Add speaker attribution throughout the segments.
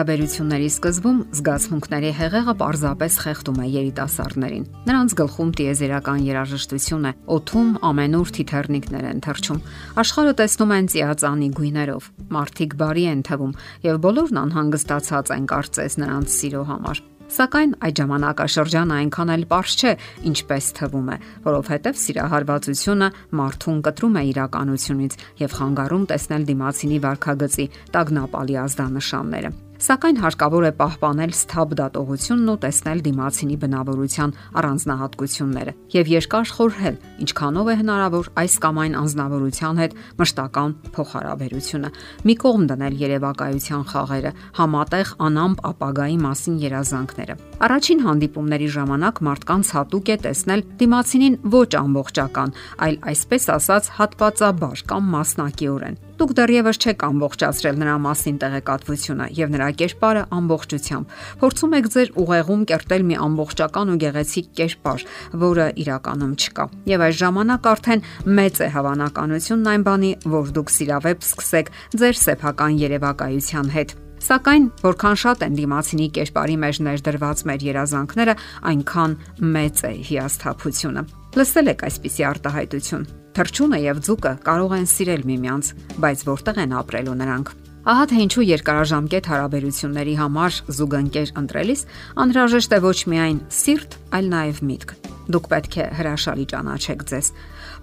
Speaker 1: Հարաբերությունների սկզբում զգացմունքների հեղեղը պարզապես խեղդում է երիտասարդներին։ Նրանց գլխում տիեզերական երաժշտություն է, օթում ամենուր թիթեռնիկներ են թռչում։ Աշխարհը տեսնում են ծիածանի գույներով։ Մարդիկ բարի են թվում եւ բոլորն անհանգստացած են կարծես նրանց սիրո համար։ Սակայն այդ ժամանակաշրջանը այնքան էլ པարզ չէ, ինչպես թվում է, որովհետև սիրահարվածությունը մարդուն կտրում է իրականությունից եւ խանգարում տեսնել դիմացինի վարքագծի տագնապալի ազդանշանները սակայն հարկավոր է պահպանել սթաբ դատողությունն ու տեսնել դիմացինի բնավորության առանձնահատկությունները եւ երկար խորհել, ինչքանով է հնարավոր այս կամ այն անznավորության հետ մշտական փոխհարաբերությունը։ Մի կողմ դնել երևակայության խաղերը, համատեղ անամպ ապագայի մասին երազանքները։ Առաջին հանդիպումների ժամանակ մարդկանց հատուկ է տեսնել դիմացինին ոչ ամբողջական, այլ այսպես ասած հատվածաբար կամ մասնակիորեն։ Դուք դեռևս չեք ամբողջացրել նրա մասին տեղեկատվությունը եւ նրա կերպարը ամբողջությամբ։ Փորձում եք ձեր ուղեղում կերտել մի ամբողջական ու գեղեցիկ կերպար, որը իրականում չկա։ Եվ այս ժամանակ արդեն մեծ է հավանականությունն այն բանի, որ դուք սիրավեպ սկսեք ձեր սեփական երևակայության հետ։ Սակայն որքան շատ են դիմացինի կերպարի մեջ ներդրված մեր երազանքները, այնքան մեծ է հիասթափությունը։ Լսել եք այսպիսի արտահայտություն։ Թրջունը եւ ձուկը կարող են սիրել միմյանց, բայց որտեղ են ապրելու նրանք։ Ահա թե ինչու երկարաժամկետ հարաբերությունների համար զուգընկեր ընտրելիս անհրաժեշտ է ոչ միայն սիրտ, այլ նաև միտք։ Դուք պետք է հրաշալի ճանաչեք ձեզ,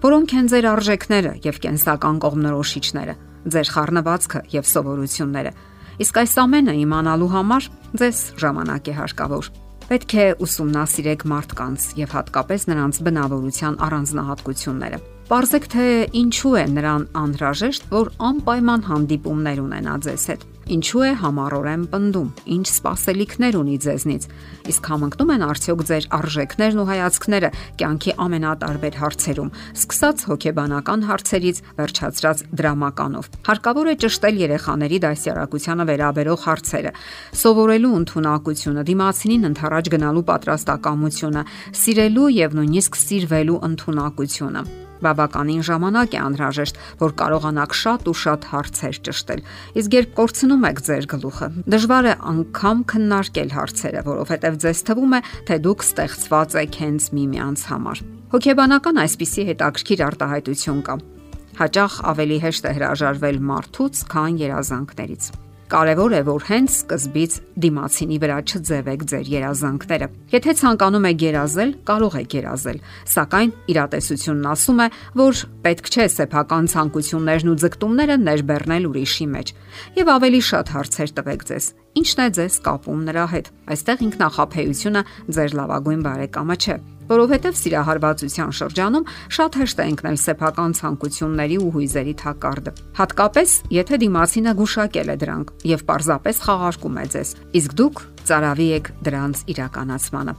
Speaker 1: որոնք են ձեր արժեքները եւ կենսական կողմնորոշիչները, ձեր խառնվածքը եւ սովորությունները։ Իսկ այս ամենը իմանալու համար ձեզ ժամանակ է հարկավոր։ Պետք է ուսումնասիրեք մարդկանց եւ հատկապես նրանց բնավորության առանձնահատկությունները Պարզեք թե ինչու է նրան անհրաժեշտ, որ անպայման հանդիպումներ ունենա ձեզ հետ։ Ինչու է համառորեն պնդում։ Ինչ սпасելիքներ ունի ձեզնից։ Իսկ համընկնում են արդյոք ձեր արժեքներն ու հայացքները կյանքի ամենատարբեր հարցերում, սկսած հոգեբանական հարցերից, վերջացրած դրամականով։ Հարկավոր է ճշտել երեխաների դասյարակությանը վերաբերող հարցերը, սովորելու ընտունակությունը, դիմացինին ընթരാճ գնալու պատրաստակամությունը, սիրելու եւ նույնիսկ սիրվելու ընտունակությունը։ Բավականին ժամանակ է անհրաժեշտ, որ կարողանաք շատ ու շատ հարցեր ճշտել։ Իսկ երբ կորցնում եք ձեր գլուխը, դժվար է անգամ քննարկել հարցերը, որովհետև ձեզ թվում է, թե դուք ստեղծված եք հենց միմյանց համար։ Հոգեբանական այսպիսի հետաքրքիր արտահայտություն կա։ Հաճախ ավելի հեշտ է հրաժարվել մարդուց, քան երազանքներից։ Կարևոր է, որ հենց սկզբից դիմացինի վրա չձևեք ձեր երազանքները։ Եթե ցանկանում եք երազել, կարող եք երազել, սակայն իրատեսությունն ասում է, որ պետք չէ սեփական ցանկություններն ու ձգտումները ներբեռնել ուրիշի մեջ։ Եվ ավելի շատ հարցեր տվեք ձեզ. Ինչն է ձեզ կապում նրա հետ։ Այստեղ ինքնախապեյությունը ձեր լավագույն բարեկամը չէ որովհետև սիրահարվածության շրջանում շատ հեշտ է ընկնել սեփական ցանկությունների ու հույզերի թակարդը։ Հատկապես, եթե դիմացինը գուշակել է դրանք եւ պարզապես խաղարկում է ձեզ, իսկ դուք ծարավի եք դրանց իրականացմանը։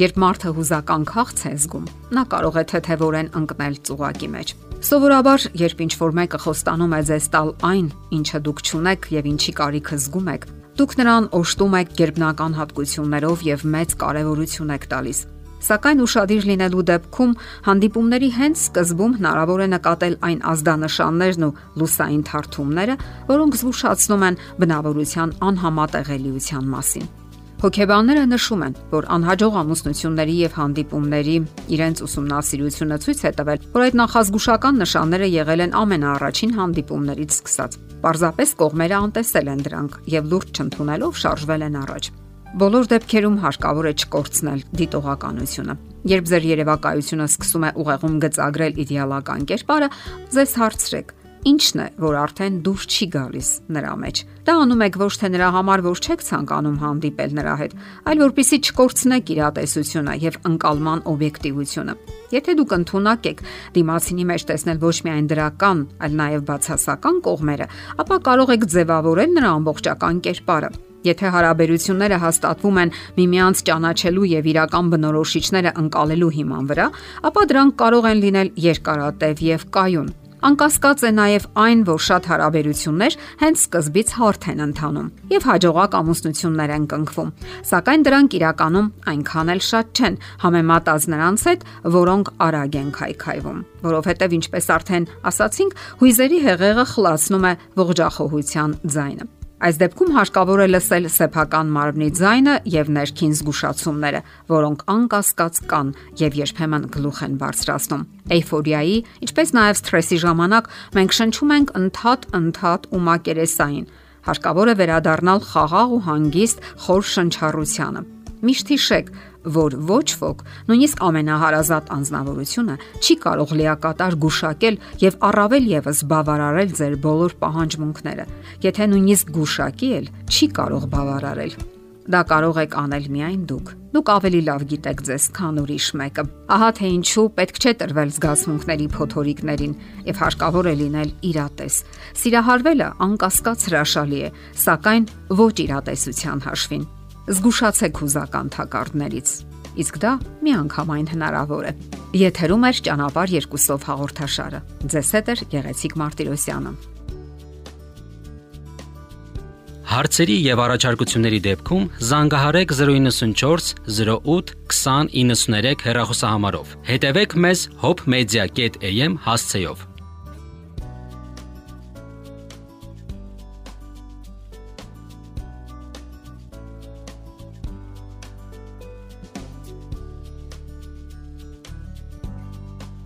Speaker 1: Երբ մարդը հուզական քաղց է զգում, նա կարող է թեթևորեն ընկնել ծուղակի մեջ։ Սովորաբար, երբ ինչ որ մեկը խոստանում է ձեզ տալ այն, ինչը դուք ճունեք եւ ինչի կարիքը զգում եք, դուք նրան օշտում եք ģերբնական հատկություններով եւ մեծ կարեւորություն եք տալիս։ Սակայն ուշադիր լինելու դեպքում հանդիպումների հենց սկզբում հնարավոր է նկատել այն ազդանշաններն ու լուսային թարթումները, որոնք զգուշացնում են բնավորության անհամատեղելիության մասին։ Հոգեբանները նշում են, որ անհաջող ամուսնությունների եւ հանդիպումների իրենց ուսումնասիրությունը ցույց է տվել, որ այդ նախազգուշական նշանները եղել են ամենաառաջին հանդիպումներից սկսած։ Պարզապես կողմերը անտեսել են դրանք եւ լուրջ չընդունելով շարժվել են առաջ։ Բոլոր դեպքերում հարկավոր է չկորցնել դիտողականությունը։ Երբ ձեր երևակայությունը սկսում է ուղեղում գծագրել իդեալական կերպարը, ձեզ հարցրեք. Ինչն է, որ արդեն դուրս չի գալիս նրա մեջ։ Դա անում եք ոչ թե նրա համար, որ չեք ցանկանում հանդիպել նրա հետ, այլ որpիսի չկորցնեք իրատեսությունը եւ անկալման օբյեկտիվությունը։ Եթե դուք ընդունակ եք դիմացինի մեջ տեսնել ոչ միայն դրական, այլ նաեւ բացասական կողմերը, ապա կարող եք ձևավորել նրա ամբողջական կերպարը Եթե հարաբերությունները հաստատվում են միմյանց ճանաչելու եւ իրական բնորոշիչները ընկալելու հիման վրա, ապա դրանք կարող են լինել երկարատև եւ կայուն։ Անկասկած է նաև այն, որ շատ հարաբերություններ հենց սկզբից հարթ են ընթանում եւ հաջողակ ամուսնություններ են կնքվում։ Սակայն դրանք իրականում այնքան էլ շատ չեն համեմատած նրանց հետ, որոնք արագ են քայքայվում, որովհետեւ ինչպես արդեն ասացինք, հույզերի հեղեղը խլացնում է ողջախոհության ձայնը։ Այս դեպքում հարկավոր է լսել սեփական մարմնի ձայնը եւ ներքին զգուշացումները, որոնք անկասկած կան եւ երբեմն գլուխ են բարձրացնում։ Էйֆորիայի, ինչպես նաեւ սթրեսի ժամանակ մենք շնչում ենք ընդհատ-ընդհատ ու մակերեսային։ Հարկավոր է վերադառնալ խաղաղ ու հանգիստ խոր շնչառությանը։ Միշտ հիշեք, որ ոչ ոք, նույնիսկ ամենահարազատ անznավորությունը, չի կարող լիակատար գուշակել եւ առավել եւս բավարարել ձեր բոլոր պահանջմունքները։ Եթե նույնիսկ գուշակի էլ, չի կարող բավարարել։ Դա կարող եք անել միայն դուք։ Դուք ավելի լավ գիտեք ձեզ, քան ուրիշ մեկը։ Ահա թե ինչու պետք չէ տրվել զգացմունքների փոթորիկներին եւ հարկավոր է լինել իրատես։ Սիրահարվելը անկասկած հրաշալի է, սակայն ոչ իրատեսության հաշվին զգուշացեք հուզական թակարդներից։ Իսկ դա միանգամայն հնարավոր է։ Եթերում է ճանապար երկուսով հաղորդաշարը։ Ձեզ հետ է Գեղեցիկ Մարտիրոսյանը։
Speaker 2: Հարցերի եւ առաջարկությունների դեպքում զանգահարեք 094 08 2093 հեռախոսահամարով։ Հետևեք մեզ hopmedia.am հասցեով։